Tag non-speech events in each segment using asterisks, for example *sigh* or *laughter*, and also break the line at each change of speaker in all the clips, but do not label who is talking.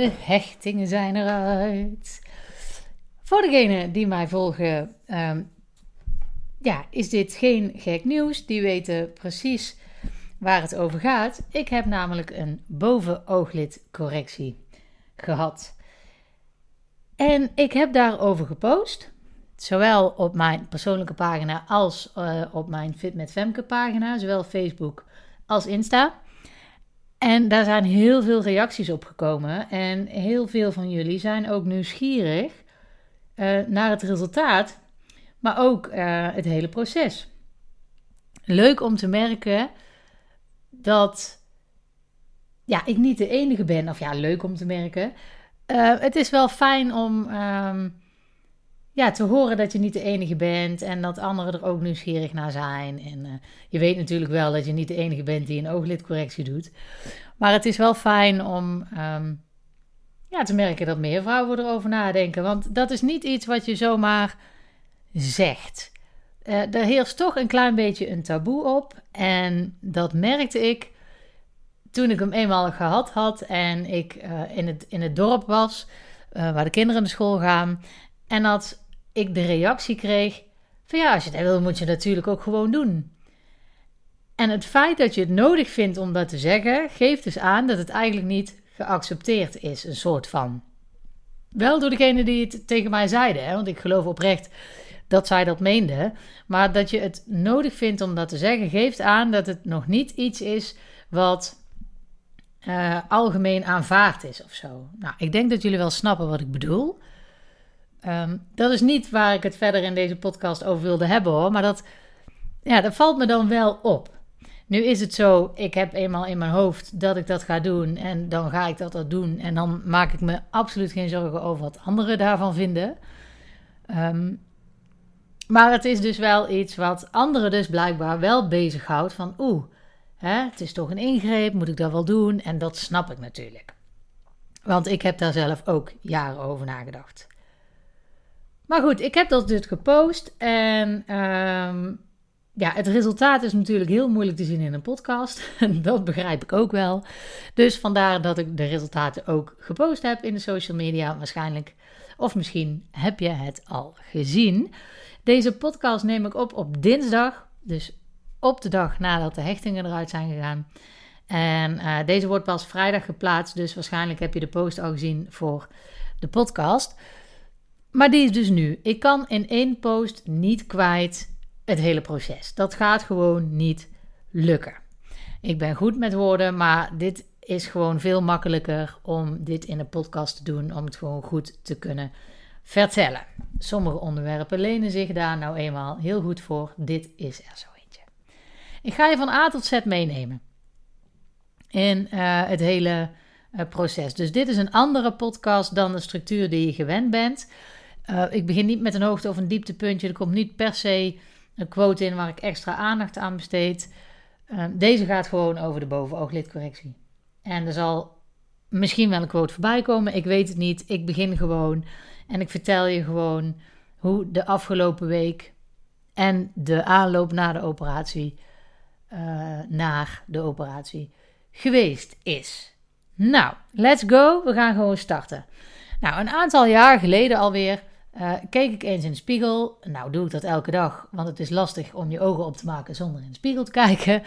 De hechtingen zijn eruit. Voor degenen die mij volgen, ehm, ja, is dit geen gek nieuws. Die weten precies waar het over gaat. Ik heb namelijk een bovenooglidcorrectie gehad. En ik heb daarover gepost. Zowel op mijn persoonlijke pagina als uh, op mijn Fit met Femke pagina. Zowel Facebook als Insta. En daar zijn heel veel reacties op gekomen. En heel veel van jullie zijn ook nieuwsgierig uh, naar het resultaat. Maar ook uh, het hele proces. Leuk om te merken dat ja, ik niet de enige ben. Of ja, leuk om te merken. Uh, het is wel fijn om um, ja, te horen dat je niet de enige bent en dat anderen er ook nieuwsgierig naar zijn. En uh, je weet natuurlijk wel dat je niet de enige bent die een ooglidcorrectie doet. Maar het is wel fijn om um, ja, te merken dat meer vrouwen erover nadenken. Want dat is niet iets wat je zomaar zegt. Uh, er heerst toch een klein beetje een taboe op. En dat merkte ik toen ik hem eenmaal gehad had en ik uh, in, het, in het dorp was, waar de kinderen naar school gaan. En dat ik de reactie kreeg van ja, als je dat wil, moet je natuurlijk ook gewoon doen. En het feit dat je het nodig vindt om dat te zeggen, geeft dus aan dat het eigenlijk niet geaccepteerd is, een soort van. Wel door degene die het tegen mij zeiden, hè, want ik geloof oprecht dat zij dat meende. Maar dat je het nodig vindt om dat te zeggen, geeft aan dat het nog niet iets is wat uh, algemeen aanvaard is of zo. Nou, ik denk dat jullie wel snappen wat ik bedoel. Um, dat is niet waar ik het verder in deze podcast over wilde hebben hoor, maar dat, ja, dat valt me dan wel op. Nu is het zo, ik heb eenmaal in mijn hoofd dat ik dat ga doen en dan ga ik dat, dat doen en dan maak ik me absoluut geen zorgen over wat anderen daarvan vinden. Um, maar het is dus wel iets wat anderen dus blijkbaar wel bezighoudt van oeh, het is toch een ingreep, moet ik dat wel doen? En dat snap ik natuurlijk. Want ik heb daar zelf ook jaren over nagedacht. Maar goed, ik heb dat dus gepost. En um, ja, het resultaat is natuurlijk heel moeilijk te zien in een podcast. *laughs* dat begrijp ik ook wel. Dus vandaar dat ik de resultaten ook gepost heb in de social media. Waarschijnlijk, of misschien heb je het al gezien. Deze podcast neem ik op op dinsdag. Dus op de dag nadat de hechtingen eruit zijn gegaan. En uh, deze wordt pas vrijdag geplaatst, dus waarschijnlijk heb je de post al gezien voor de podcast. Maar die is dus nu. Ik kan in één post niet kwijt het hele proces. Dat gaat gewoon niet lukken. Ik ben goed met woorden, maar dit is gewoon veel makkelijker om dit in een podcast te doen, om het gewoon goed te kunnen vertellen. Sommige onderwerpen lenen zich daar nou eenmaal heel goed voor. Dit is er zo. Ik ga je van A tot Z meenemen in uh, het hele uh, proces. Dus dit is een andere podcast dan de structuur die je gewend bent. Uh, ik begin niet met een hoogte- of een dieptepuntje. Er komt niet per se een quote in waar ik extra aandacht aan besteed. deze gaat gewoon over de bovenooglidcorrectie. En er zal misschien wel een quote voorbij komen. Ik weet het niet. Ik begin gewoon en ik vertel je gewoon hoe de afgelopen week en de aanloop na de operatie uh, naar de operatie geweest is. Nou, let's go. We gaan gewoon starten. Nou, een aantal jaar geleden alweer uh, keek ik eens in de spiegel. Nou, doe ik dat elke dag, want het is lastig om je ogen op te maken zonder in de spiegel te *laughs* kijken.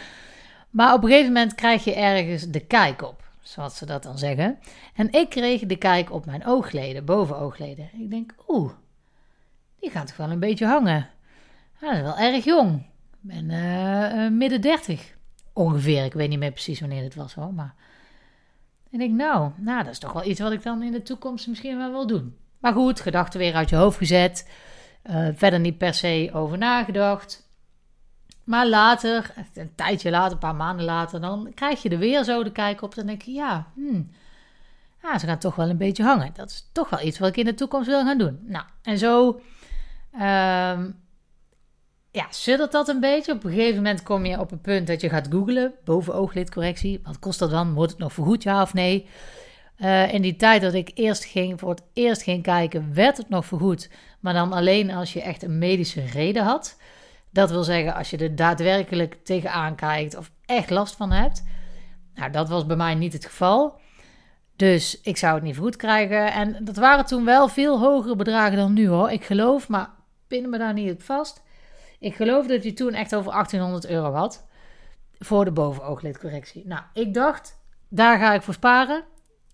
Maar op een gegeven moment krijg je ergens de kijk op, zoals ze dat dan zeggen. En ik kreeg de kijk op mijn oogleden, bovenoogleden. Ik denk, oeh, die gaat toch wel een beetje hangen. dat is wel erg jong ben uh, midden dertig ongeveer. Ik weet niet meer precies wanneer het was hoor. Maar ik denk, nou, nou, dat is toch wel iets wat ik dan in de toekomst misschien wel wil doen. Maar goed, gedachten weer uit je hoofd gezet. Uh, verder niet per se over nagedacht. Maar later, een tijdje later, een paar maanden later, dan krijg je er weer zo de kijk op. Dan denk je, ja, hmm, ja, ze gaan toch wel een beetje hangen. Dat is toch wel iets wat ik in de toekomst wil gaan doen. Nou, en zo uh, ja, suddert dat een beetje. Op een gegeven moment kom je op een punt dat je gaat googlen. Bovenooglidcorrectie. Wat kost dat dan? Wordt het nog vergoed, ja of nee? Uh, in die tijd dat ik eerst ging, voor het eerst ging kijken, werd het nog vergoed. Maar dan alleen als je echt een medische reden had. Dat wil zeggen, als je er daadwerkelijk tegenaan kijkt of echt last van hebt. Nou, dat was bij mij niet het geval. Dus ik zou het niet goed krijgen. En dat waren toen wel veel hogere bedragen dan nu hoor. Ik geloof, maar pinnen me daar niet op vast. Ik geloof dat je toen echt over 1800 euro had. Voor de bovenooglidcorrectie. Nou, ik dacht, daar ga ik voor sparen.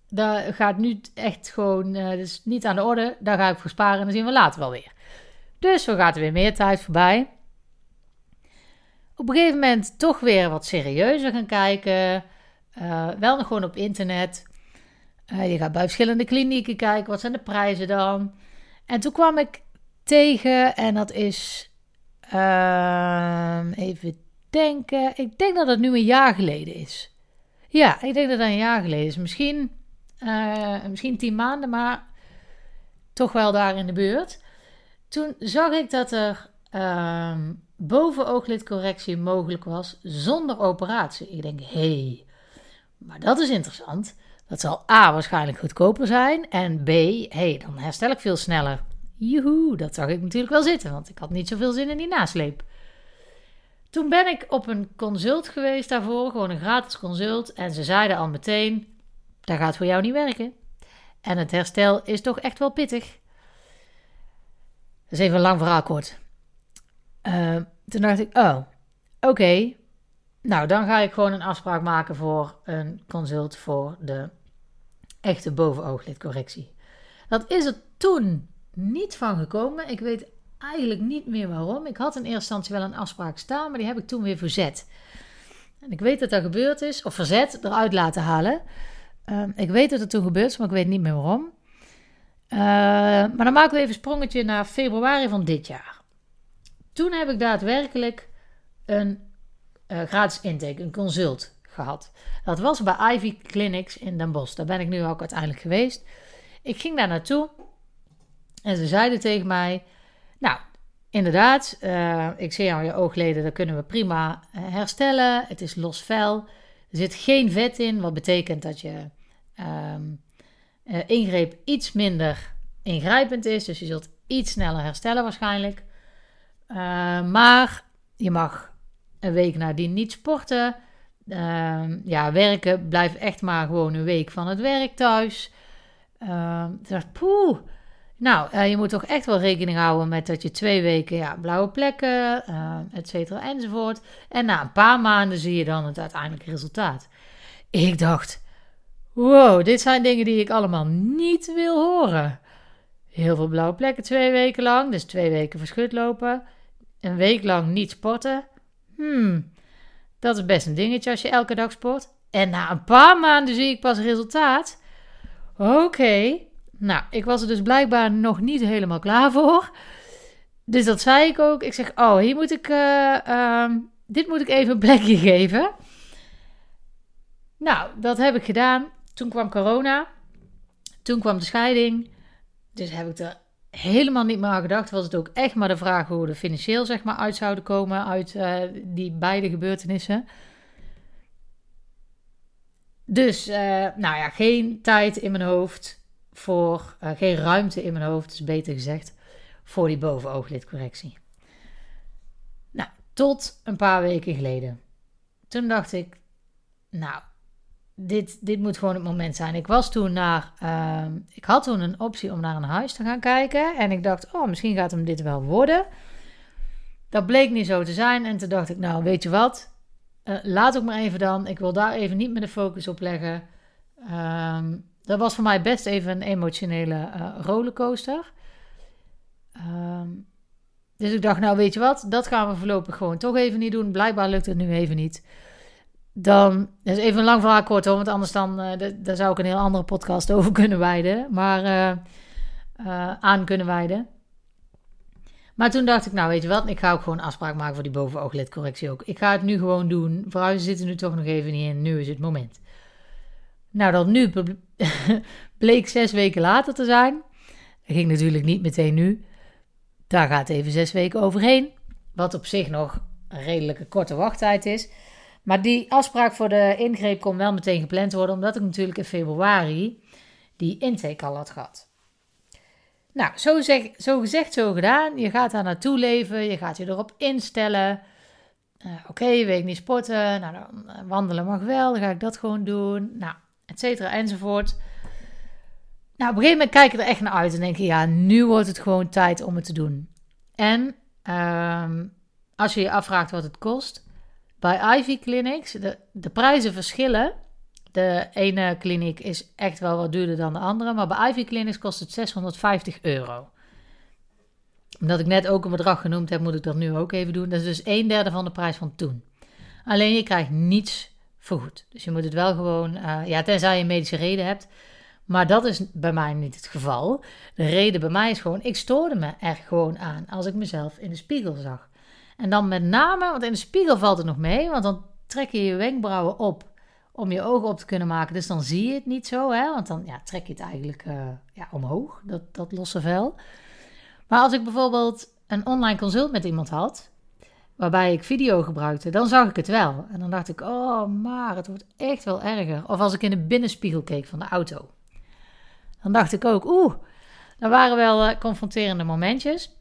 Daar gaat nu echt gewoon, dus niet aan de orde. Daar ga ik voor sparen en dan zien we later wel weer. Dus zo gaat er weer meer tijd voorbij. Op een gegeven moment toch weer wat serieuzer gaan kijken. Uh, wel nog gewoon op internet. Uh, je gaat bij verschillende klinieken kijken. Wat zijn de prijzen dan? En toen kwam ik tegen, en dat is. Uh, even denken. Ik denk dat het nu een jaar geleden is. Ja, ik denk dat dat een jaar geleden is. Misschien, uh, misschien tien maanden, maar toch wel daar in de buurt. Toen zag ik dat er uh, bovenooglidcorrectie mogelijk was zonder operatie. Ik denk, hé, hey, maar dat is interessant. Dat zal A waarschijnlijk goedkoper zijn en B, hé, hey, dan herstel ik veel sneller. Joehoe, dat zag ik natuurlijk wel zitten, want ik had niet zoveel zin in die nasleep. Toen ben ik op een consult geweest daarvoor, gewoon een gratis consult. En ze zeiden al meteen, dat gaat voor jou niet werken. En het herstel is toch echt wel pittig. Is even een lang verhaal kort. Uh, toen dacht ik, oh, oké. Nou, dan ga ik gewoon een afspraak maken voor een consult voor de echte bovenooglidcorrectie. Dat is er toen niet van gekomen. Ik weet eigenlijk niet meer waarom. Ik had in eerste instantie wel een afspraak staan, maar die heb ik toen weer verzet. En ik weet dat dat gebeurd is, of verzet, eruit laten halen. Uh, ik weet dat het toen gebeurd is, maar ik weet niet meer waarom. Uh, maar dan maken we even een sprongetje naar februari van dit jaar. Toen heb ik daadwerkelijk een uh, gratis intake, een consult gehad. Dat was bij Ivy Clinics in Den Bosch. Daar ben ik nu ook uiteindelijk geweest. Ik ging daar naartoe en ze zeiden tegen mij: Nou, inderdaad, uh, ik zie aan je oogleden, dat kunnen we prima uh, herstellen. Het is los vel. Er zit geen vet in, wat betekent dat je um, uh, ingreep iets minder ingrijpend is. Dus je zult iets sneller herstellen waarschijnlijk. maar je mag een week nadien niet sporten. ja, werken, blijf echt maar gewoon een week van het werk thuis. dacht, poeh, nou, uh, je moet toch echt wel rekening houden met dat je twee weken ja, blauwe plekken, uh, et cetera, enzovoort. En na een paar maanden zie je dan het uiteindelijke resultaat. Ik dacht, wow, dit zijn dingen die ik allemaal niet wil horen. Heel veel blauwe plekken twee weken lang, dus twee weken verschut lopen. Een week lang niet sporten. Hmm, dat is best een dingetje als je elke dag sport. En na een paar maanden zie ik pas resultaat. Oké. Nou, ik was er dus blijkbaar nog niet helemaal klaar voor. Dus dat zei ik ook. Ik zeg, oh, hier moet ik, uh, uh, dit moet ik even een plekje geven. Nou, dat heb ik gedaan. Toen kwam corona. Toen kwam de scheiding. Dus heb ik er helemaal niet meer aan gedacht. Was het ook echt maar de vraag hoe we er financieel zeg maar, uit zouden komen uit uh, die beide gebeurtenissen. Dus, uh, nou ja, geen tijd in mijn hoofd voor, uh, geen ruimte in mijn hoofd, is beter gezegd, voor die bovenooglidcorrectie. Nou, tot een paar weken geleden. Toen dacht ik, nou, dit, dit moet gewoon het moment zijn. Ik was toen naar, uh, ik had toen een optie om naar een huis te gaan kijken. En ik dacht, oh, misschien gaat hem dit wel worden. Dat bleek niet zo te zijn. En toen dacht ik, nou, weet je wat? Uh, laat ook maar even dan. Ik wil daar even niet meer de focus op leggen. Um, dat was voor mij best even een emotionele uh, rollercoaster. Um, dus ik dacht, nou weet je wat, dat gaan we voorlopig gewoon toch even niet doen. Blijkbaar lukt het nu even niet. Dan, is even een lang verhaal kort hoor, want anders dan, uh, daar zou ik een heel andere podcast *laughs* over kunnen wijden. Maar uh, aan kunnen wijden. Maar toen dacht ik, nou weet je wat, ik ga ook gewoon afspraak maken voor die bovenooglidcorrectie ook. Ik ga het nu gewoon doen. Vrouwen zitten nu toch nog even niet in. Nu is het moment. Nou, dat nu *laughs* bleek zes weken later te zijn. Dat ging natuurlijk niet meteen nu. Daar gaat even zes weken overheen. Wat op zich nog een redelijke korte wachttijd is. Maar die afspraak voor de ingreep kon wel meteen gepland worden, omdat ik natuurlijk in februari die intake al had gehad. Nou, zo, zeg, zo gezegd, zo gedaan. Je gaat daar naartoe leven, je gaat je erop instellen. Uh, Oké, weet ik niet sporten. Nou, dan, wandelen mag wel, dan ga ik dat gewoon doen. Nou, et cetera, enzovoort. Nou, op een gegeven moment kijk je er echt naar uit en denk je, ja, nu wordt het gewoon tijd om het te doen. En ehm, als je je afvraagt wat het kost, bij Ivy Clinics, de, de prijzen verschillen. De ene kliniek is echt wel wat duurder dan de andere, maar bij Ivy Clinics kost het 650 euro. Omdat ik net ook een bedrag genoemd heb, moet ik dat nu ook even doen. Dat is dus een derde van de prijs van toen. Alleen je krijgt niets vergoed. Dus je moet het wel gewoon, uh, ja, tenzij je medische reden hebt. Maar dat is bij mij niet het geval. De reden bij mij is gewoon, ik stoorde me er gewoon aan als ik mezelf in de spiegel zag. En dan met name, want in de spiegel valt het nog mee, want dan trek je je wenkbrauwen op om je ogen op te kunnen maken. Dus dan zie je het niet zo, hè? want dan ja, trek je het eigenlijk uh, ja, omhoog, dat, dat losse vel. Maar als ik bijvoorbeeld een online consult met iemand had, waarbij ik video gebruikte, dan zag ik het wel. En dan dacht ik, oh, maar het wordt echt wel erger. Of als ik in de binnenspiegel keek van de auto. Dan dacht ik ook, oeh, er waren wel uh, confronterende momentjes.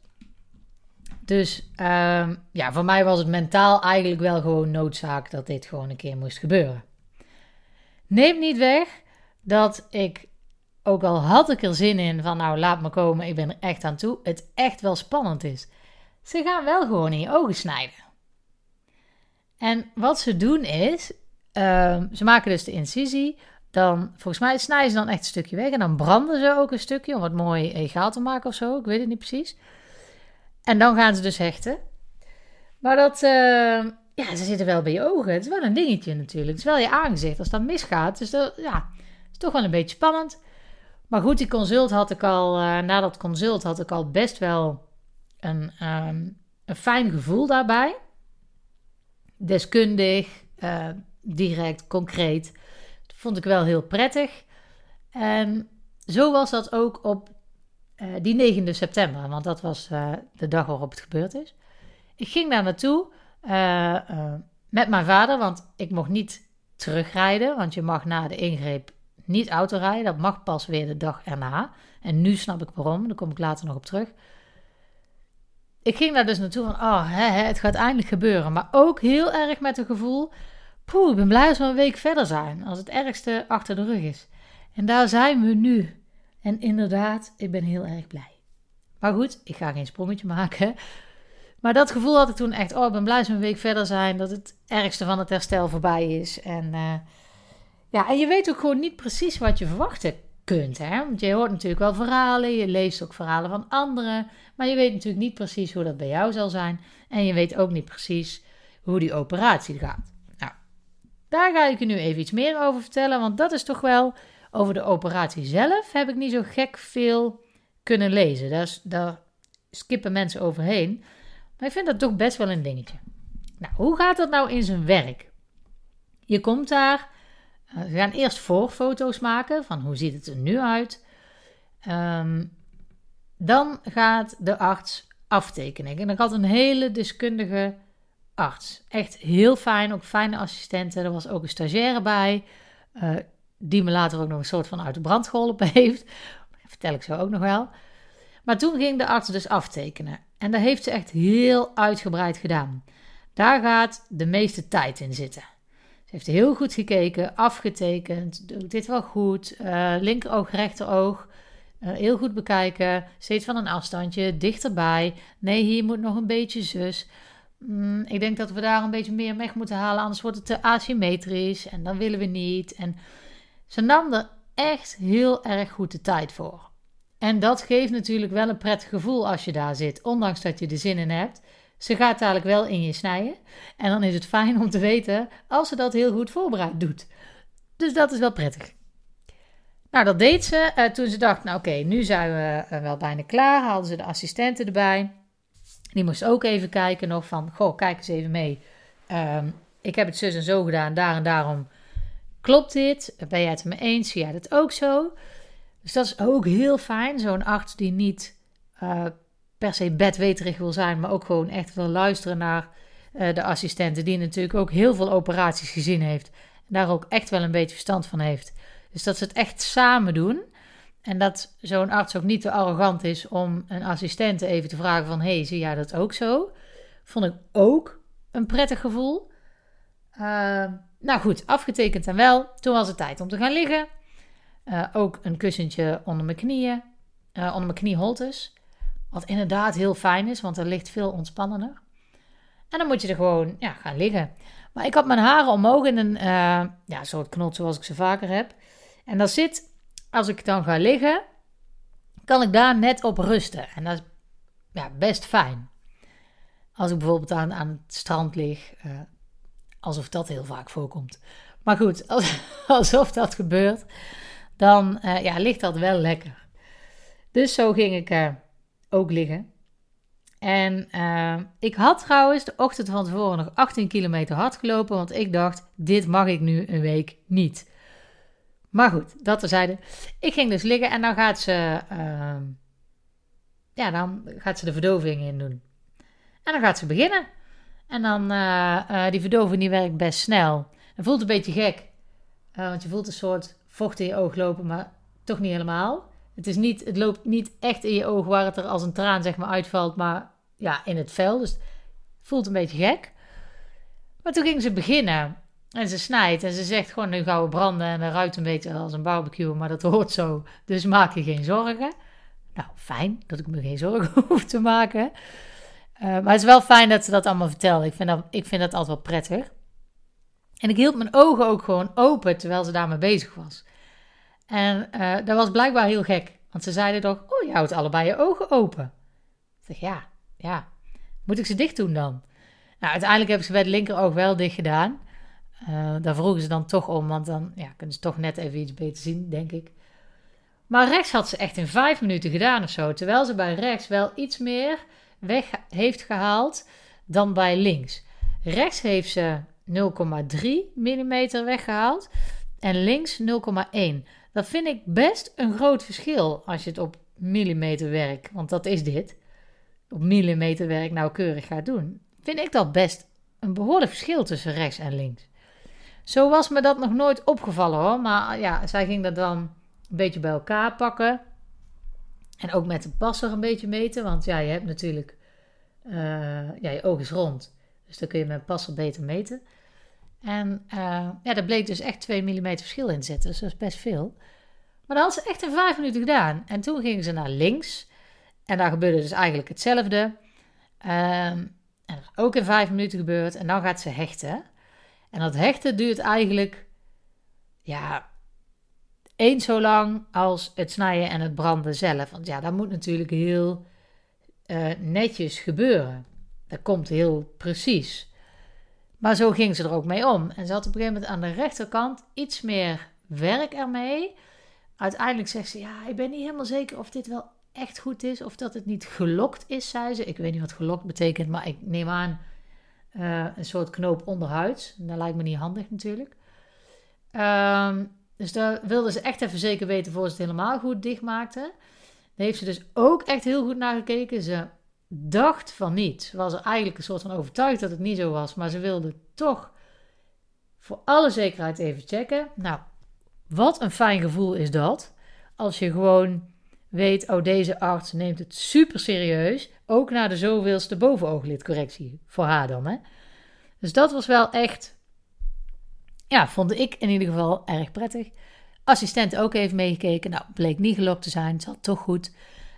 Dus uh, ja, voor mij was het mentaal eigenlijk wel gewoon noodzaak dat dit gewoon een keer moest gebeuren. Neem niet weg dat ik, ook al had ik er zin in van nou laat me komen, ik ben er echt aan toe, het echt wel spannend is. Ze gaan wel gewoon in je ogen snijden. En wat ze doen is, uh, ze maken dus de incisie, dan volgens mij snijden ze dan echt een stukje weg en dan branden ze ook een stukje om het mooi egaal te maken of zo, ik weet het niet precies. En dan gaan ze dus hechten. Maar dat, uh, ja, ze zitten wel bij je ogen. Het is wel een dingetje natuurlijk. Het is wel je aangezicht als dat misgaat. Dus dat, ja, is toch wel een beetje spannend. Maar goed, die consult had ik al, uh, na dat consult had ik al best wel een, um, een fijn gevoel daarbij. Deskundig, uh, direct, concreet. Dat vond ik wel heel prettig. En zo was dat ook op uh, die 9 september, want dat was uh, de dag waarop het gebeurd is. Ik ging daar naartoe uh, met mijn vader, want ik mocht niet terugrijden, want je mag na de ingreep niet autorijden. Dat mag pas weer de dag erna. En nu snap ik waarom, daar kom ik later nog op terug. Ik ging daar dus naartoe van, oh, hè, het gaat eindelijk gebeuren. Maar ook heel erg met het gevoel, poeh, ik ben blij als we een week verder zijn. Als het ergste achter de rug is. En daar zijn we nu. En inderdaad, ik ben heel erg blij. Maar goed, ik ga geen sprongetje maken. Maar dat gevoel had ik toen echt. Oh, ik ben blij dat we een week verder zijn. Dat het ergste van het herstel voorbij is. En, uh, ja, en je weet ook gewoon niet precies wat je verwachten kunt. Hè? Want je hoort natuurlijk wel verhalen. Je leest ook verhalen van anderen. Maar je weet natuurlijk niet precies hoe dat bij jou zal zijn. En je weet ook niet precies hoe die operatie gaat. Nou, daar ga ik je nu even iets meer over vertellen. Want dat is toch wel over de operatie zelf heb ik niet zo gek veel kunnen lezen. Daar, daar skippen mensen overheen. Maar ik vind dat toch best wel een dingetje. Nou, hoe gaat dat nou in zijn werk? Je komt daar. We gaan eerst voorfoto's maken van hoe ziet het er nu uit. Um, dan gaat de arts aftekenen. En ik had een hele deskundige arts. Echt heel fijn, ook fijne assistenten. Er was ook een stagiaire bij. Uh, die me later ook nog een soort van uit de brand geholpen *laughs* heeft. Dat vertel ik zo ook nog wel. Maar toen ging de arts dus aftekenen. En dat heeft ze echt heel uitgebreid gedaan. Daar gaat de meeste tijd in zitten. Ze heeft heel goed gekeken, afgetekend. Doe dit wel goed? Uh, linkeroog, rechteroog. Uh, heel goed bekijken. Steeds van een afstandje, dichterbij. Nee, hier moet nog een beetje zus. Mm, ik denk dat we daar een beetje meer weg moeten halen, anders wordt het te asymmetrisch. En dan willen we niet. En ze nam er echt heel erg goed de tijd voor. En dat geeft natuurlijk wel een prettig gevoel als je daar zit, ondanks dat je er zin in hebt. Ze gaat dadelijk wel in je snijden. En dan is het fijn om te weten als ze dat heel goed voorbereid doet. Dus dat is wel prettig. Nou, dat deed ze. Uh, toen ze dacht, nou oké, nu zijn we uh, wel bijna klaar. Haalden ze de assistenten erbij. Die moest ook even kijken nog van, goh, kijk eens even mee. Um, ik heb het zus en zo gedaan, daar en daarom Klopt dit? Ben jij het me eens? Zie jij dat ook zo? Dus dat is ook heel fijn. Zo'n arts die niet uh, per se bedweterig wil zijn, maar ook gewoon echt wil luisteren naar uh, de assistenten, die natuurlijk ook heel veel operaties gezien heeft. En daar ook echt wel een beetje verstand van heeft. Dus dat ze het echt samen doen. En dat zo'n arts ook niet te arrogant is om een assistent even te vragen van... hey, zie jij dat ook zo? Vond ik ook een prettig gevoel. Uh, nou goed, afgetekend en wel. Toen was het tijd om te gaan liggen. Uh, ook een kussentje onder mijn knieën, uh, onder mijn knieholtes. Wat inderdaad heel fijn is, want er ligt veel ontspannender. En dan moet je er gewoon ja, gaan liggen. Maar ik had mijn haren omhoog in een uh, ja, soort knot zoals ik ze vaker heb. En dat zit, als ik dan ga liggen, kan ik daar net op rusten. En dat is ja, best fijn. Als ik bijvoorbeeld aan, aan het strand lig, alsof dat heel vaak voorkomt. Maar goed, als, *laughs* alsof dat gebeurt, dan uh, ja, ligt dat wel lekker. Dus zo ging ik uh, ook liggen. En ik had trouwens de ochtend van tevoren nog 18 kilometer hard gelopen, want ik dacht, dit mag ik nu een week niet. Maar goed, dat terzijde. Ik ging dus liggen en dan gaat ze, ja, dan gaat ze de verdoving in doen. En dan gaat ze beginnen. En dan, uh, die verdoving die werkt best snel. Het voelt een beetje gek. Uh, want je voelt een soort vocht in je oog lopen, maar toch niet helemaal. Het, is niet, het loopt niet echt in je oog waar het er als een traan zeg maar uitvalt, maar ja, in het vel. Dus het voelt een beetje gek. Maar toen ging ze beginnen. En ze snijdt en ze zegt gewoon, nu gaan we branden. En dat ruikt een beetje als een barbecue, maar dat hoort zo. Dus maak je geen zorgen. Nou, fijn dat ik me geen zorgen *laughs* hoef te maken. Uh, maar het is wel fijn dat ze dat allemaal vertelt. Ik vind dat, ik vind dat altijd wel prettig. En ik hield mijn ogen ook gewoon open terwijl ze daarmee bezig was. En uh, dat was blijkbaar heel gek. Want ze zeiden toch, oh, je houdt allebei je ogen open. Ik zeg, ja, ja. Moet ik ze dicht doen dan? Nou, uiteindelijk hebben ze bij het linkeroog wel dicht gedaan. Uh, daar vroegen ze dan toch om, want dan ja, kunnen ze toch net even iets beter zien, denk ik. Maar rechts had ze echt in vijf minuten gedaan of zo. Terwijl ze bij rechts wel iets meer weg heeft gehaald dan bij links. Rechts heeft ze 0,3 mm weggehaald en links 0,1. Dat vind ik best een groot verschil als je het op millimeterwerk, want dat is dit, op millimeterwerk nauwkeurig gaat doen. Vind ik dat best een behoorlijk verschil tussen rechts en links. Zo was me dat nog nooit opgevallen hoor. Maar ja, zij ging dat dan een beetje bij elkaar pakken. En ook met de passer een beetje meten. Want ja, je hebt natuurlijk. Uh, ja, je oog is rond. Dus dan kun je met een passer beter meten. En uh, ja, daar bleek dus echt 2 mm verschil in zitten. Dus dat is best veel. Maar dat had ze echt in 5 minuten gedaan. En toen gingen ze naar links. En daar gebeurde dus eigenlijk hetzelfde. Um, en ook in 5 minuten gebeurd. En dan gaat ze hechten. En dat hechten duurt eigenlijk, ja, eens zo lang als het snijden en het branden zelf. Want ja, dat moet natuurlijk heel uh, netjes gebeuren. Dat komt heel precies. Maar zo ging ze er ook mee om. En ze had op een gegeven moment aan de rechterkant iets meer werk ermee. Uiteindelijk zegt ze: Ja, ik ben niet helemaal zeker of dit wel echt goed is. Of dat het niet gelokt is, zei ze. Ik weet niet wat gelokt betekent, maar ik neem aan uh, een soort knoop onderhuids. Dat lijkt me niet handig natuurlijk. Um, dus daar wilde ze echt even zeker weten voor ze het helemaal goed dicht maakte. Daar heeft ze dus ook echt heel goed naar gekeken. Ze dacht van niet. Ze was er eigenlijk een soort van overtuigd dat het niet zo was. Maar ze wilde toch voor alle zekerheid even checken. Nou, wat een fijn gevoel is dat. Als je gewoon weet, oh deze arts neemt het super serieus. Ook na de zoveelste bovenooglidcorrectie. Voor haar dan, hè. Dus dat was wel echt, ja, vond ik in ieder geval erg prettig. Assistent ook even meegekeken. Nou, bleek niet gelokt te zijn. Zat toch goed.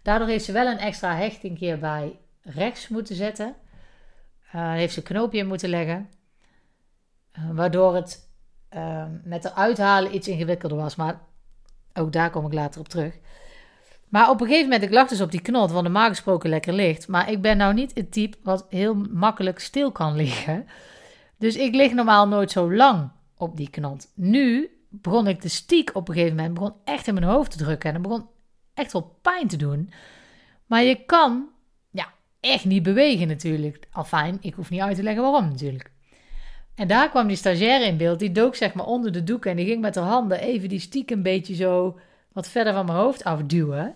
Daardoor heeft ze wel een extra hechting keer bij rechts moeten zetten. Uh, heeft ze een knoopje in moeten leggen. Uh, waardoor het uh, met de uithalen iets ingewikkelder was. Maar ook daar kom ik later op terug. Maar op een gegeven moment, ik lag dus op die knot, wat normaal gesproken lekker ligt. Maar ik ben nou niet het type wat heel makkelijk stil kan liggen. Dus ik lig normaal nooit zo lang op die knot. Nu begon ik de stiek op een gegeven moment, begon echt in mijn hoofd te drukken. En het begon echt wel pijn te doen. Maar je kan, ja, echt niet bewegen natuurlijk. Al fijn, ik hoef niet uit te leggen waarom natuurlijk. En daar kwam die stagiaire in beeld. Die dook zeg maar onder de doek en die ging met haar handen even die stiek een beetje zo wat verder van mijn hoofd afduwen.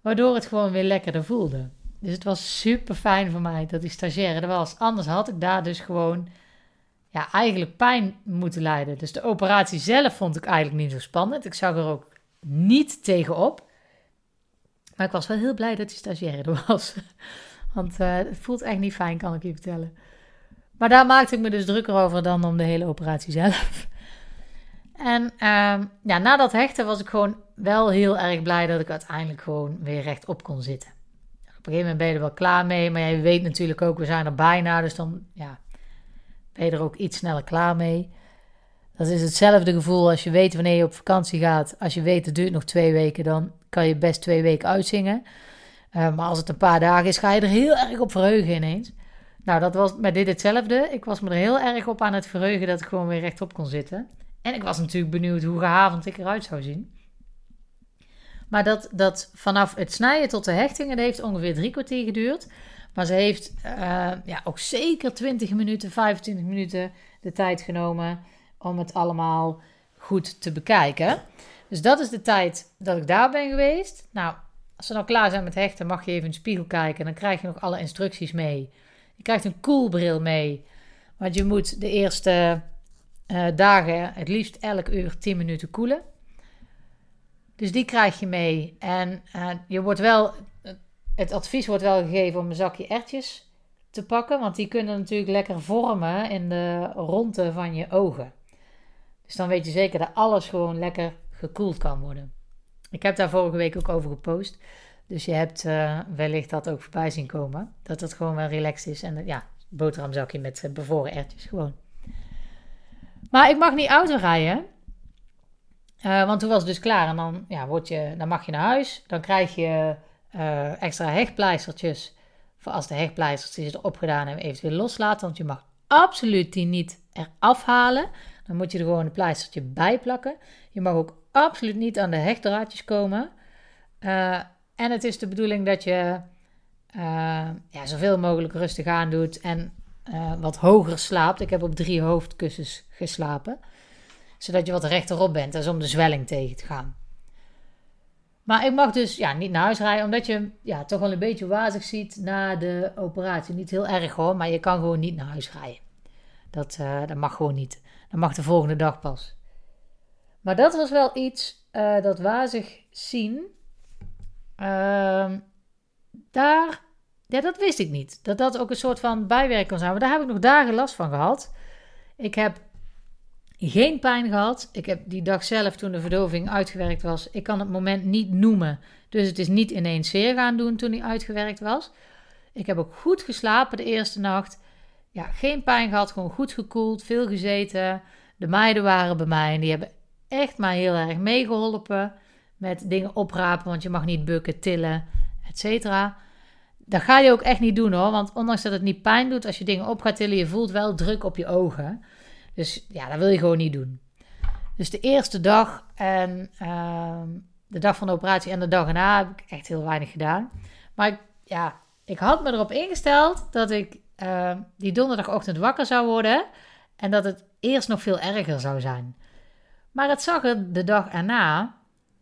Waardoor het gewoon weer lekkerder voelde. Dus het was super fijn voor mij dat die stagiaire er was. Anders had ik daar dus gewoon ja, eigenlijk pijn moeten lijden. Dus de operatie zelf vond ik eigenlijk niet zo spannend. Ik zag er ook niet tegenop. Maar ik was wel heel blij dat die stagiaire er was. *laughs* Want uh, het voelt echt niet fijn, kan ik je vertellen. Maar daar maakte ik me dus drukker over dan om de hele operatie zelf. *laughs* En uh, ja, na dat hechten was ik gewoon wel heel erg blij dat ik uiteindelijk gewoon weer rechtop kon zitten. Op een gegeven moment ben je er wel klaar mee, maar je weet natuurlijk ook, we zijn er bijna, dus dan ja, ben je er ook iets sneller klaar mee. Dat is hetzelfde gevoel als je weet wanneer je op vakantie gaat. Als je weet het duurt nog twee weken, dan kan je best twee weken uitzingen. Uh, maar als het een paar dagen is, ga je er heel erg op verheugen ineens. Nou, dat was met dit hetzelfde. Ik was me er heel erg op aan het verheugen dat ik gewoon weer rechtop kon zitten. En ik was natuurlijk benieuwd hoe gehavend ik eruit zou zien. Maar dat, dat vanaf het snijden tot de hechtingen, heeft ongeveer drie kwartier geduurd. Maar ze heeft uh, ja, ook zeker 20 minuten, 25 minuten de tijd genomen om het allemaal goed te bekijken. Dus dat is de tijd dat ik daar ben geweest. Nou, als we nou klaar zijn met hechten, mag je even in de spiegel kijken. Dan krijg je nog alle instructies mee. Je krijgt een koelbril mee. Want je moet de eerste uh, dagen het liefst elk uur 10 minuten koelen. Dus die krijg je mee. En uh, je wordt wel, het advies wordt wel gegeven om een zakje ertjes te pakken. Want die kunnen natuurlijk lekker vormen in de ronde van je ogen. Dus dan weet je zeker dat alles gewoon lekker gekoeld kan worden. Ik heb daar vorige week ook over gepost. Dus je hebt uh, wellicht dat ook voorbij zien komen. Dat het gewoon wel relaxed is. En ja, boterhamzakje met uh, bevoren ertjes gewoon. Maar ik mag niet auto rijden. want toen was het dus klaar. En dan, ja, word je, dan mag je naar huis. Dan krijg je extra hechtpleistertjes. Voor als de hechtpleistertjes erop gedaan hebben, eventueel loslaten. Want je mag absoluut die niet eraf halen. Dan moet je er gewoon een pleistertje bij plakken. Je mag ook absoluut niet aan de hechtdraadjes komen. Uh, en het is de bedoeling dat je uh, ja, zoveel mogelijk rustig aan doet en wat hoger slaapt. Ik heb op drie hoofdkussens geslapen, zodat je wat rechterop bent. Dat is om de zwelling tegen te gaan. Maar ik mag dus ja, niet naar huis rijden, omdat je ja, toch wel een beetje wazig ziet na de operatie. Niet heel erg hoor, maar je kan gewoon niet naar huis rijden. Dat, uh, dat mag gewoon niet. Dat mag de volgende dag pas. Maar dat was wel iets uh, dat wazig zien. Uh, daar, ja, dat wist ik niet. Dat dat ook een soort van bijwerking kan zijn. Maar daar heb ik nog dagen last van gehad. Ik heb geen pijn gehad. Ik heb die dag zelf, toen de verdoving uitgewerkt was, ik kan het moment niet noemen. Dus het is niet ineens zeer gaan doen toen hij uitgewerkt was. Ik heb ook goed geslapen de eerste nacht. Ja, geen pijn gehad, gewoon goed gekoeld, veel gezeten. De meiden waren bij mij en die hebben echt maar heel erg meegeholpen met dingen oprapen, want je mag niet bukken, tillen, et cetera. Dat ga je ook echt niet doen hoor, want ondanks dat het niet pijn doet als je dingen op gaat tillen, je voelt wel druk op je ogen. Dus ja, dat wil je gewoon niet doen. Dus de eerste dag en uh, de dag van de operatie en de dag erna heb ik echt heel weinig gedaan. Maar ik, ja, ik had me erop ingesteld dat ik uh, die donderdagochtend wakker zou worden en dat het eerst nog veel erger zou zijn. Maar het zag er de dag erna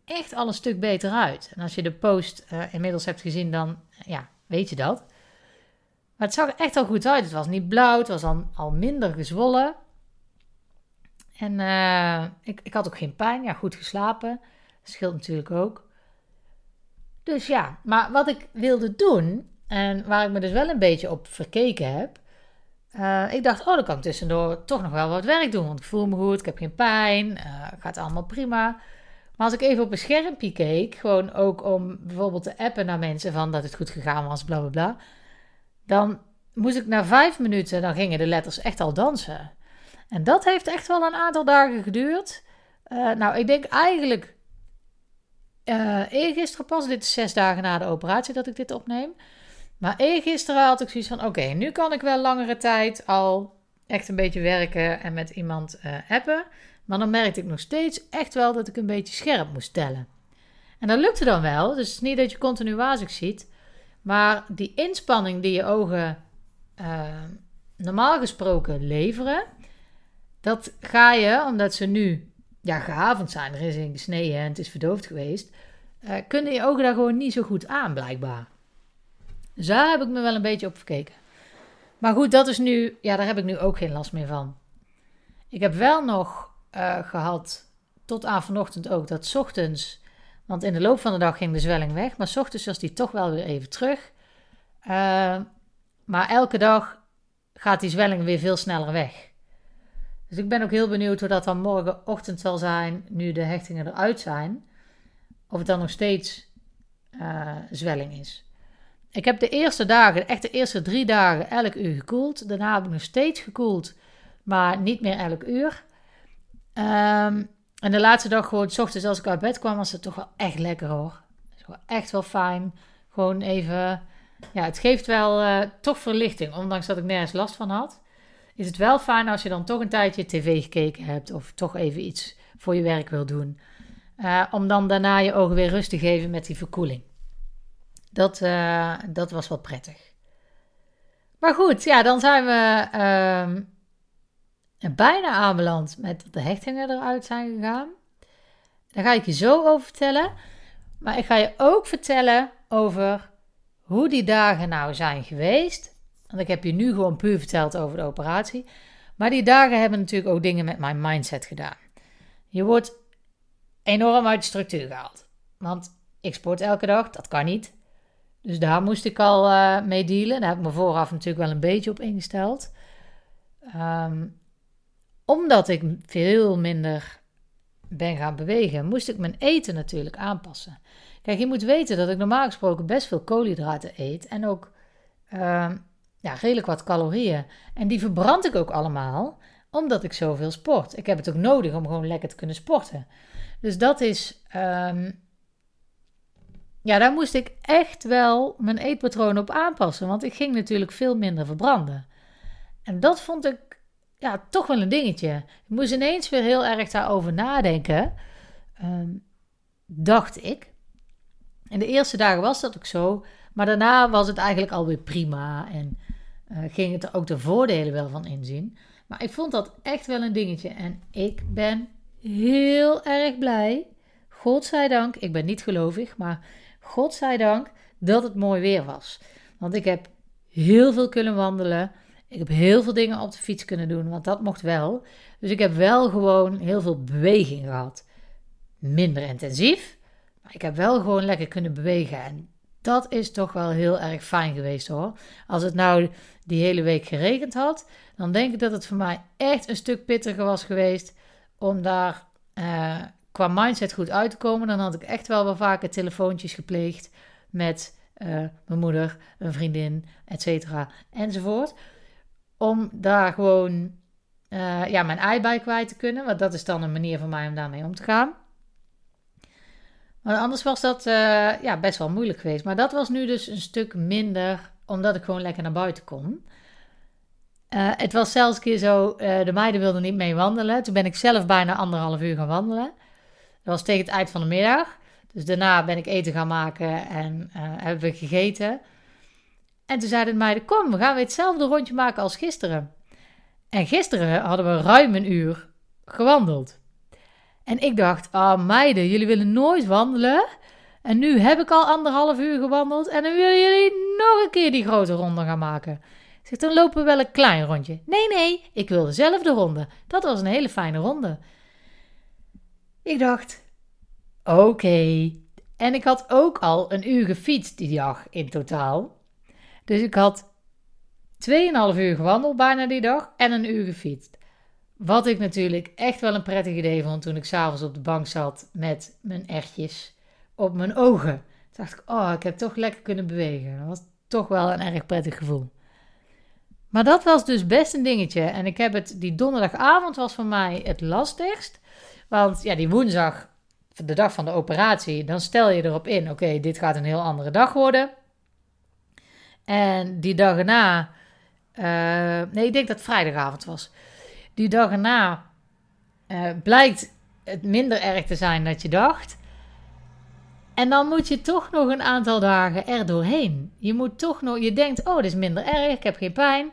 echt al een stuk beter uit. En als je de post uh, inmiddels hebt gezien, dan ja, weet je dat. Maar het zag er echt al goed uit. Het was niet blauw, het was al minder gezwollen. En uh, ik, ik had ook geen pijn. Ja, goed geslapen. Dat scheelt natuurlijk ook. Dus ja, maar wat ik wilde doen, en waar ik me dus wel een beetje op verkeken heb, uh, ik dacht, oh, dan kan ik tussendoor toch nog wel wat werk doen. Want ik voel me goed, ik heb geen pijn, uh, gaat allemaal prima. Maar als ik even op een schermpje keek, gewoon ook om bijvoorbeeld te appen naar mensen van dat het goed gegaan was, bla bla bla. Dan moest ik na vijf minuten, dan gingen de letters echt al dansen. En dat heeft echt wel een aantal dagen geduurd. Uh, nou, ik denk eigenlijk uh, eergisteren pas, dit is zes dagen na de operatie dat ik dit opneem. Maar eergisteren had ik zoiets van: oké, nu kan ik wel langere tijd al echt een beetje werken en met iemand uh, appen. Maar dan merkte ik nog steeds echt wel dat ik een beetje scherp moest tellen. En dat lukte dan wel, dus het is niet dat je continu wazig ziet. Maar die inspanning die je ogen normaal gesproken leveren, dat ga je, omdat ze nu ja, gehavend zijn, er is in gesneden en het is verdoofd geweest, uh, kunnen je ogen daar gewoon niet zo goed aan, blijkbaar. Dus daar heb ik me wel een beetje op verkeken. Maar goed, dat is nu, ja, daar heb ik nu ook geen last meer van. Ik heb wel nog uh, gehad, tot aan vanochtend ook, dat ochtends, want in de loop van de dag ging de zwelling weg, maar ochtends was die toch wel weer even terug. Uh, maar elke dag gaat die zwelling weer veel sneller weg. Dus ik ben ook heel benieuwd hoe dat dan morgenochtend zal zijn, nu de hechtingen eruit zijn. Of het dan nog steeds uh, zwelling is. Ik heb de eerste dagen, echt de eerste drie dagen, elk uur gekoeld. Daarna heb ik nog steeds gekoeld, maar niet meer elk uur. Um, en de laatste dag, gewoon, s ochtends als ik uit bed kwam, was het toch wel echt lekker hoor. echt wel fijn. Gewoon even, ja, het geeft wel uh, toch verlichting, ondanks dat ik nergens last van had. Is het wel fijn als je dan toch een tijdje tv gekeken hebt of toch even iets voor je werk wil doen. Uh, om dan daarna je ogen weer rust te geven met die verkoeling. Dat, uh, dat was wel prettig. Maar goed, ja, dan zijn we uh, bijna aanbeland met de hechtingen eruit zijn gegaan. Daar ga ik je zo over vertellen. Maar ik ga je ook vertellen over hoe die dagen nou zijn geweest. Want ik heb je nu gewoon puur verteld over de operatie. Maar die dagen hebben natuurlijk ook dingen met mijn mindset gedaan. Je wordt enorm uit de structuur gehaald. Want ik sport elke dag, dat kan niet. Dus daar moest ik al uh, mee dealen. Daar heb ik me vooraf natuurlijk wel een beetje op ingesteld. Um, omdat ik veel minder ben gaan bewegen, moest ik mijn eten natuurlijk aanpassen. Kijk, je moet weten dat ik normaal gesproken best veel koolhydraten eet en ook uh, ja, redelijk wat calorieën. En die verbrand ik ook allemaal omdat ik zoveel sport. Ik heb het ook nodig om gewoon lekker te kunnen sporten. Dus dat is um, ja, daar moest ik echt wel mijn eetpatroon op aanpassen. Want ik ging natuurlijk veel minder verbranden. En dat vond ik ja, toch wel een dingetje. Ik moest ineens weer heel erg daarover nadenken. Ehm, dacht ik. In de eerste dagen was dat ook zo. Maar daarna was het eigenlijk alweer prima. En uh, ging het er ook de voordelen wel van inzien. Maar ik vond dat echt wel een dingetje. En ik ben heel erg blij. Godzijdank. Ik ben niet gelovig. Maar godzijdank dat het mooi weer was. Want ik heb heel veel kunnen wandelen. Ik heb heel veel dingen op de fiets kunnen doen, want dat mocht wel. Dus ik heb wel gewoon heel veel beweging gehad. Minder intensief, maar ik heb wel gewoon lekker kunnen bewegen. En dat is toch wel heel erg fijn geweest hoor. Als het nou die hele week geregend had, dan denk ik dat het voor mij echt een stuk pittiger was geweest om daar uh, qua mindset goed uit te komen, dan had ik echt wel wel vaker telefoontjes gepleegd met uh, mijn moeder, een vriendin, et cetera, enzovoort. Om daar gewoon uh, ja, mijn ei bij kwijt te kunnen. Want dat is dan een manier voor mij om daarmee om te gaan. Anders was dat uh, ja, best wel moeilijk geweest. Maar dat was nu dus een stuk minder, omdat ik gewoon lekker naar buiten kon. Uh, het was zelfs een keer zo, de meiden wilden niet mee wandelen. Toen ben ik zelf bijna anderhalf uur gaan wandelen. Dat was tegen het eind van de middag. Dus daarna ben ik eten gaan maken en hebben we gegeten. En toen zeiden de meiden, kom, we gaan weer hetzelfde rondje maken als gisteren. En gisteren hadden we ruim een uur gewandeld. En ik dacht, ah meiden, jullie willen nooit wandelen. En nu heb ik al anderhalf uur gewandeld en dan willen jullie nog een keer die grote ronde gaan maken. Ik zeg, dan lopen we wel een klein rondje. Nee, nee, ik wil dezelfde ronde. Dat was een hele fijne ronde. Ik dacht, oké. En ik had ook al een uur gefietst die dag in totaal. Dus ik had 2,5 uur gewandeld bijna die dag en een uur gefietst. Wat ik natuurlijk echt wel een prettig idee vond toen ik s'avonds op de bank zat met mijn echtjes op mijn ogen. Toen dacht ik, oh, ik heb toch lekker kunnen bewegen. Dat was toch wel een erg prettig gevoel. Maar dat was dus best een dingetje. En ik heb het, die donderdagavond was voor mij het lastigst. Want ja, die woensdag, de dag van de operatie, dan stel je erop in: oké, dit gaat een heel andere dag worden. En die dag erna, uh, nee, ik denk dat het vrijdagavond was. Die dag erna uh, blijkt het minder erg te zijn dan je dacht. En dan moet je toch nog een aantal dagen er doorheen. Je moet toch nog, je denkt, oh, dit is minder erg, ik heb geen pijn.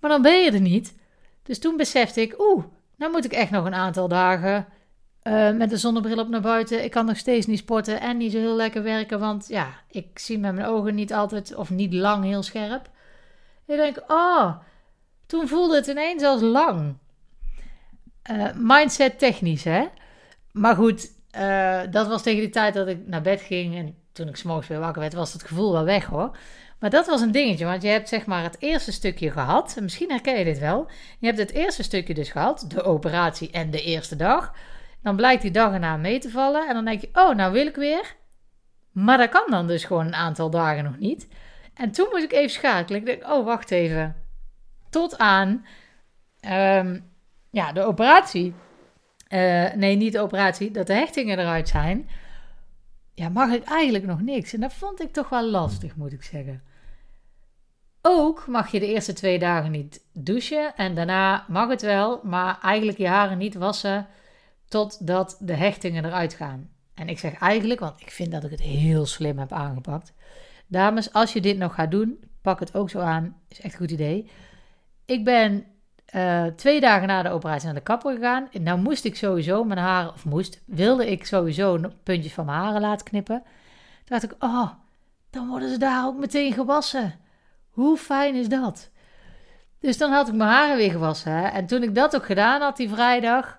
Maar dan ben je er niet. Dus toen besefte ik, oeh, nou moet ik echt nog een aantal dagen uh, met de zonnebril op naar buiten. Ik kan nog steeds niet sporten en niet zo heel lekker werken. Want ja, ik zie met mijn ogen niet altijd of niet lang heel scherp. Ik denk, oh, toen voelde het ineens als lang. Uh, mindset technisch, hè? Maar goed, uh, dat was tegen die tijd dat ik naar bed ging. En toen ik s'morgens weer wakker werd, was het gevoel wel weg hoor. Maar dat was een dingetje, want je hebt zeg maar het eerste stukje gehad. Misschien herken je dit wel. Je hebt het eerste stukje dus gehad, de operatie en de eerste dag. Dan blijkt die dag erna mee te vallen. En dan denk je, oh, nou wil ik weer. Maar dat kan dan dus gewoon een aantal dagen nog niet. En toen moest ik even schakelen. Ik denk, oh, wacht even. Tot aan ehm, ja, de operatie. Eh, nee, niet de operatie. Dat de hechtingen eruit zijn. Ja, mag ik eigenlijk nog niks. En dat vond ik toch wel lastig, moet ik zeggen. Ook mag je de eerste twee dagen niet douchen. En daarna mag het wel, maar eigenlijk je haren niet wassen totdat de hechtingen eruit gaan. En ik zeg eigenlijk, want ik vind dat ik het heel slim heb aangepakt. Dames, als je dit nog gaat doen, pak het ook zo aan. Is echt een goed idee. Ik ben uh, twee dagen na de operatie naar de kapper gegaan. En nou moest ik sowieso mijn haren, of moest, wilde ik sowieso puntjes van mijn haren laten knippen. Dacht ik, oh, dan worden ze daar ook meteen gewassen. Hoe fijn is dat? Dus dan had ik mijn haren weer gewassen. En toen ik dat ook gedaan had die vrijdag.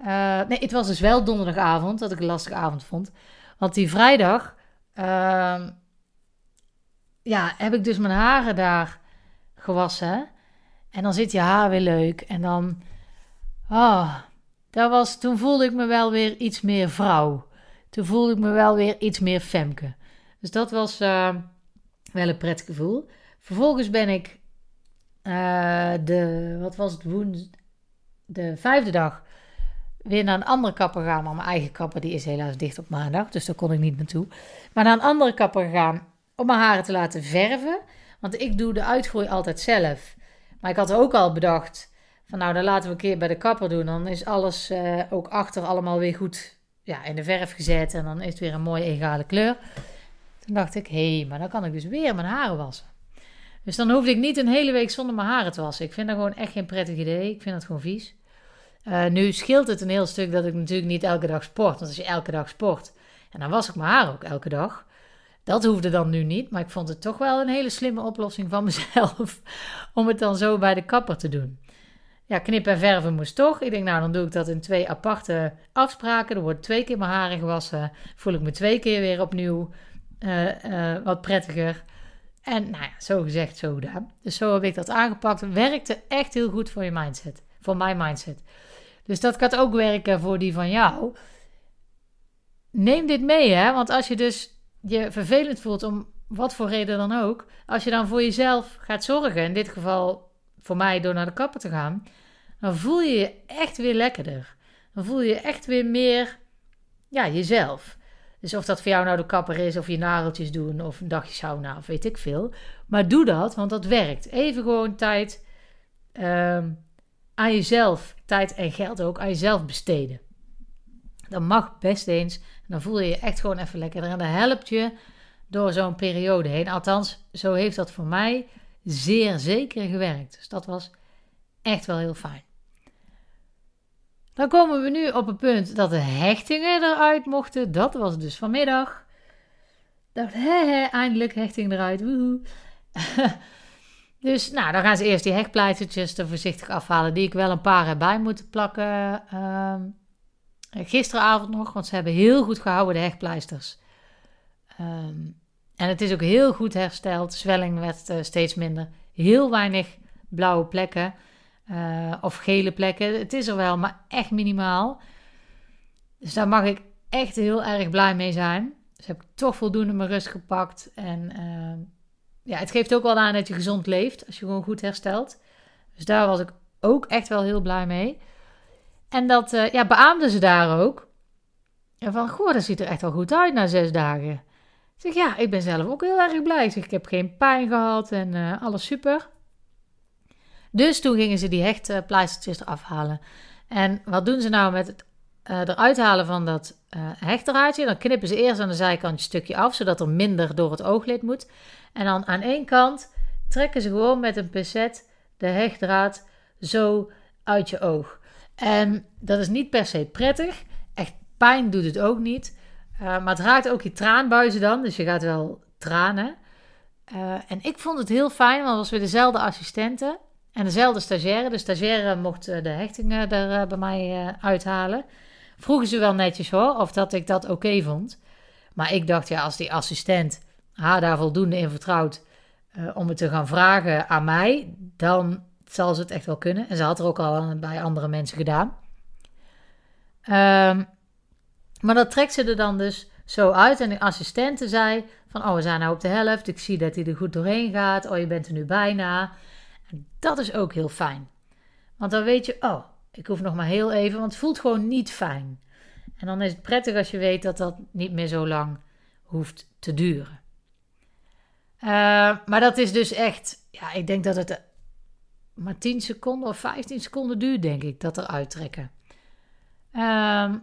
Uh, nee, het was dus wel donderdagavond dat ik een lastige avond vond. Want die vrijdag. Uh, ja, heb ik dus mijn haren daar gewassen. En dan zit je haar weer leuk. En dan. Oh, dat was, toen voelde ik me wel weer iets meer vrouw. Toen voelde ik me wel weer iets meer femke. Dus dat was uh, wel een prettig gevoel. Vervolgens ben ik uh, de, wat was het, woens, de vijfde dag weer naar een andere kapper gegaan. Maar mijn eigen kapper die is helaas dicht op maandag, dus daar kon ik niet naartoe. Maar naar een andere kapper gegaan om mijn haren te laten verven. Want ik doe de uitgroei altijd zelf. Maar ik had ook al bedacht van nou, dan laten we een keer bij de kapper doen. Dan is alles uh, ook achter allemaal weer goed ja, in de verf gezet en dan is het weer een mooie egale kleur. Toen dacht ik, hé, hey, maar dan kan ik dus weer mijn haren wassen. Dus dan hoefde ik niet een hele week zonder mijn haren te wassen. Ik vind dat gewoon echt geen prettig idee. Ik vind dat gewoon vies. Uh, nu scheelt het een heel stuk dat ik natuurlijk niet elke dag sport. Want als je elke dag sport, en dan was ik mijn haar ook elke dag. Dat hoefde dan nu niet, maar ik vond het toch wel een hele slimme oplossing van *laughs* mezelf om het dan zo bij de kapper te doen. Ja, knippen en verven moest toch. Ik denk, nou, dan doe ik dat in twee aparte afspraken. Er wordt twee keer mijn haren gewassen. Voel ik me twee keer weer opnieuw uh, uh, wat prettiger. En nou ja, zo gezegd, zo gedaan. Dus zo heb ik dat aangepakt. Werkte echt heel goed voor je mindset. Voor mijn mindset. Dus dat gaat ook werken voor die van jou. Neem dit mee, hè. Want als je dus je vervelend voelt om wat voor reden dan ook, als je dan voor jezelf gaat zorgen, in dit geval voor mij door naar de kapper te gaan, dan voel je je echt weer lekkerder. Dan voel je echt weer meer ja, jezelf. Dus of dat voor jou nou de kapper is, of je nageltjes doen, of een dagje sauna, of weet ik veel. Maar doe dat, want dat werkt. Even gewoon tijd uh, aan jezelf, tijd en geld ook, aan jezelf besteden. Dat mag best eens. Dan voel je je echt gewoon even lekkerder. En dat helpt je door zo'n periode heen. Althans, zo heeft dat voor mij zeer zeker gewerkt. Dus dat was echt wel heel fijn. Dan komen we nu op het punt dat de hechtingen eruit mochten. Dat was dus vanmiddag. Dacht, hè, eindelijk hechting eruit. Woehoe. *laughs* dus nou, dan gaan ze eerst die hechtpleistertjes er voorzichtig afhalen. Die ik wel een paar erbij moeten plakken. Uh, gisteravond nog, want ze hebben heel goed gehouden, de hechtpleisters. Um, en het is ook heel goed hersteld. Zwelling werd uh, steeds minder. Heel weinig blauwe plekken uh, of gele plekken. Het is er wel, maar echt minimaal. Dus daar mag ik echt heel erg blij mee zijn. Dus heb ik toch voldoende mijn rust gepakt. En uh, ja, het geeft ook wel aan dat je gezond leeft als je gewoon goed herstelt. Dus daar was ik ook echt wel heel blij mee. En dat uh, ja, beaamden ze daar ook. En van, goh, dat ziet er echt wel goed uit na zes dagen. Ik zeg, ja, ik ben zelf ook heel erg blij. Ik zeg, ik heb geen pijn gehad en uh, alles super. Dus toen gingen ze die hechtpleistertjes eraf halen. En wat doen ze nou met het uh, eruit halen van dat uh, hechtdraadje? Dan knippen ze eerst aan de zijkant een stukje af, zodat er minder door het ooglid moet. En dan aan één kant trekken ze gewoon met een pincet de hechtdraad zo uit je oog. En dat is niet per se prettig. Echt pijn doet het ook niet. Uh, maar het raakt ook je traanbuizen dan. Dus je gaat wel tranen. Uh, en ik vond het heel fijn, want het was weer dezelfde assistenten. En dezelfde stagiaire. De stagiaire mocht eh, de hechtingen er bij mij uithalen. Vroegen ze wel netjes hoor, of dat ik dat oké vond. Maar ik dacht, ja, als die assistent haar daar voldoende in vertrouwt, om het te gaan vragen aan mij, dan zal ze het echt wel kunnen. En ze had er ook al bij andere mensen gedaan. Um, maar dat trekt ze er dan dus zo uit. En de assistente zei van, oh, we zijn nou op de helft. Ik zie dat hij er goed doorheen gaat. Oh, je bent er nu bijna. En dat is ook heel fijn. Want dan weet je, oh, ik hoef nog maar heel even, want het voelt gewoon niet fijn. En dan is het prettig als je weet dat dat niet meer zo lang hoeft te duren. Uh, maar dat is dus echt, ja, ik denk dat het maar 10 seconden of 15 seconden duurt, denk ik, dat er uittrekken. Uh,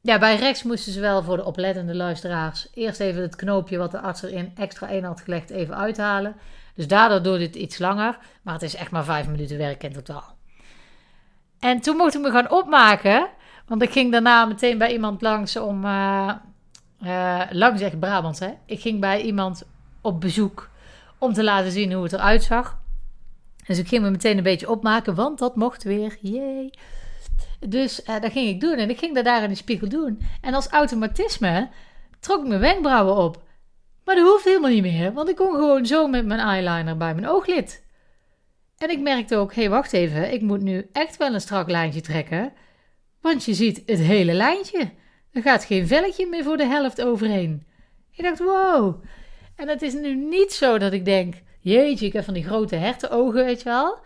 ja, bij rechts moesten ze wel voor de oplettende luisteraars eerst even het knoopje wat de arts erin extra in had gelegd even uithalen. Dus daardoor duurde het iets langer, maar het is echt maar vijf minuten werk in totaal. En toen mocht ik me gaan opmaken, want ik ging daarna meteen bij iemand langs om, uh, uh, langs echt Brabant hè. Ik ging bij iemand op bezoek om te laten zien hoe het eruit zag. Dus ik ging me meteen een beetje opmaken, want dat mocht weer. Jee. Dus uh, dat ging ik doen. En ik ging dat daar in de spiegel doen. En als automatisme trok ik mijn wenkbrauwen op. Maar dat hoeft helemaal niet meer. Want ik kon gewoon zo met mijn eyeliner bij mijn ooglid. En ik merkte ook, hé, hey, wacht even. Ik moet nu echt wel een strak lijntje trekken. Want je ziet het hele lijntje. Er gaat geen velletje meer voor de helft overheen. Ik dacht, wow. En het is nu niet zo dat ik denk, jeetje, ik heb van die grote hertenogen, weet je wel.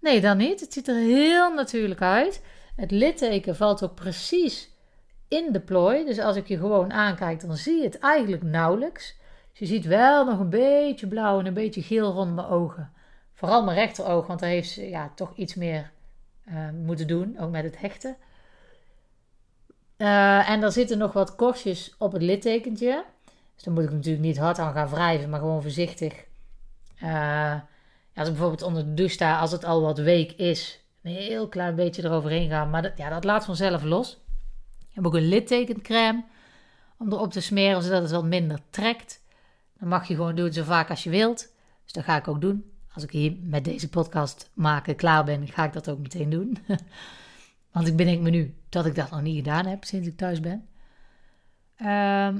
Nee, dan niet. Het ziet er heel natuurlijk uit. Het litteken valt ook precies in de plooi. Dus als ik je gewoon aankijk, dan zie je het eigenlijk nauwelijks. Dus je ziet wel nog een beetje blauw en een beetje geel rond mijn ogen. Vooral mijn rechteroog, want daar heeft ze ja, toch iets meer uh, moeten doen, ook met het hechten. Uh, en er zitten nog wat korstjes op het littekentje. Dus dan moet ik natuurlijk niet hard aan gaan wrijven, maar gewoon voorzichtig. Uh, als ik bijvoorbeeld onder de douche sta, als het al wat week is, een heel klein beetje eroverheen gaan. Maar dat, ja, dat laat vanzelf los. Ik heb ook een littekencrème om erop te smeren, zodat het wat minder trekt. Dan mag je gewoon doen zo vaak als je wilt. Dus dat ga ik ook doen. Als ik hier met deze podcast maken klaar ben, ga ik dat ook meteen doen. *laughs* Want ik bedenk me nu dat ik dat nog niet gedaan heb sinds ik thuis ben. Ehm,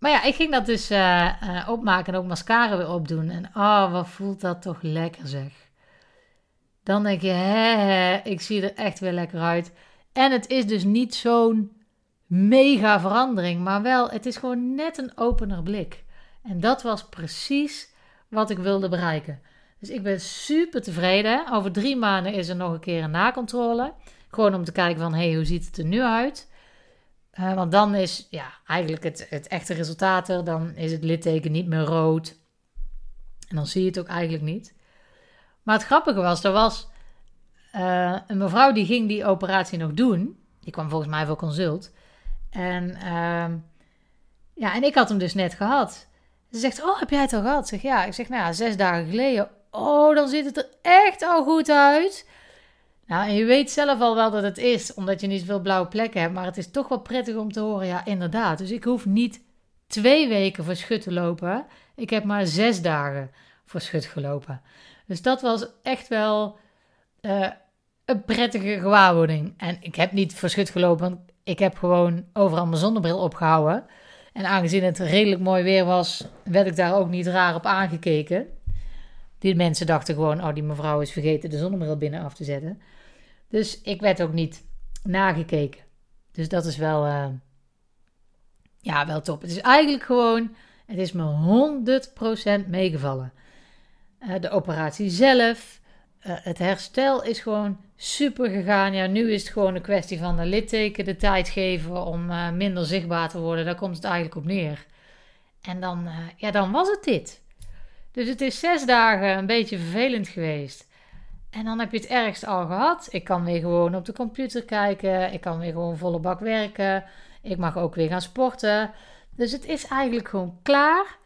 maar ja, ik ging dat dus uh, opmaken en ook mascara weer opdoen. En oh, wat voelt dat toch lekker zeg. Dan denk je, hè, ik zie er echt weer lekker uit. En het is dus niet zo'n mega verandering, maar wel, het is gewoon net een opener blik. En dat was precies wat ik wilde bereiken. Dus ik ben super tevreden. Over drie maanden is er nog een keer een nakontrole. Gewoon om te kijken van, hé, hey, hoe ziet het er nu uit? Want dan is ja, eigenlijk het, het echte resultaat er. Dan is het litteken niet meer rood. En dan zie je het ook eigenlijk niet. Maar het grappige was, er was uh, een mevrouw die ging die operatie nog doen. Die kwam volgens mij voor consult. En, uh, ja, en ik had hem dus net gehad. Ze zegt, oh, heb jij het al gehad? Ik zeg, ja. Ik zeg, nou zes dagen geleden. Oh, dan ziet het er echt al goed uit. Nou, en je weet zelf al wel dat het is, omdat je niet zoveel blauwe plekken hebt. Maar het is toch wel prettig om te horen, ja, inderdaad. Dus ik hoef niet twee weken voor schut te lopen. Ik heb maar zes dagen voor schut gelopen. Dus dat was echt wel uh, een prettige gewaarwording. En ik heb niet verschut gelopen, want ik heb gewoon overal mijn zonnebril opgehouden. En aangezien het redelijk mooi weer was, werd ik daar ook niet raar op aangekeken. Die mensen dachten gewoon, oh die mevrouw is vergeten de zonnebril binnen af te zetten. Dus ik werd ook niet nagekeken. Dus dat is wel, uh, ja, wel top. Het is eigenlijk gewoon, het is me 100% meegevallen. Uh, de operatie zelf, uh, het herstel is gewoon super gegaan. Ja, nu is het gewoon een kwestie van de litteken de tijd geven om minder zichtbaar te worden. Daar komt het eigenlijk op neer. En dan, ja, dan was het dit. Dus het is zes dagen een beetje vervelend geweest. En dan heb je het ergst al gehad. Ik kan weer gewoon op de computer kijken. Ik kan weer gewoon volle bak werken. Ik mag ook weer gaan sporten. Dus het is eigenlijk gewoon klaar.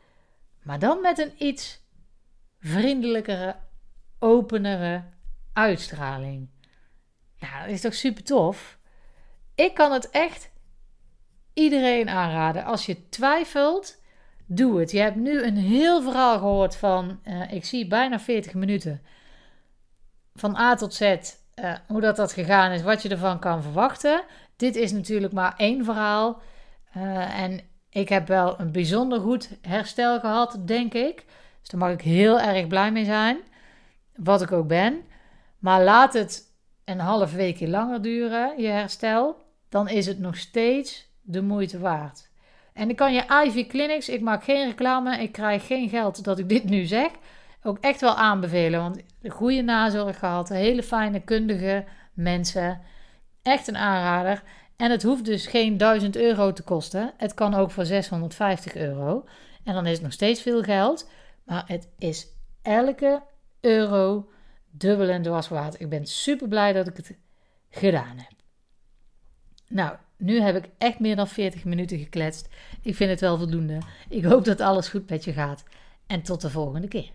Maar dan met een iets vriendelijkere, openere uitstraling. Ja, dat is toch super tof? Ik kan het echt iedereen aanraden. Als je twijfelt, doe het. Je hebt nu een heel verhaal gehoord van, uh, ik zie bijna 40 minuten. Van A tot Z, uh, hoe dat, dat gegaan is, wat je ervan kan verwachten. Dit is natuurlijk maar één verhaal. Uh, en ik heb wel een bijzonder goed herstel gehad, denk ik. Dus daar mag ik heel erg blij mee zijn. Wat ik ook ben. Maar laat het een half weekje langer duren, je herstel. Dan is het nog steeds de moeite waard. En ik kan je Ivy Clinics, ik maak geen reclame, ik krijg geen geld dat ik dit nu zeg, ook echt wel aanbevelen. Want goede nazorg gehad, hele fijne, kundige mensen. Echt een aanrader. En het hoeft dus geen 1000 euro te kosten. Het kan ook voor 650 euro. En dan is het nog steeds veel geld. Maar het is elke euro dubbel en dwars waard. Ik ben super blij dat ik het gedaan heb. Nou, nu heb ik echt meer dan 40 minuten gekletst. Ik vind het wel voldoende. Ik hoop dat alles goed met je gaat. En tot de volgende keer.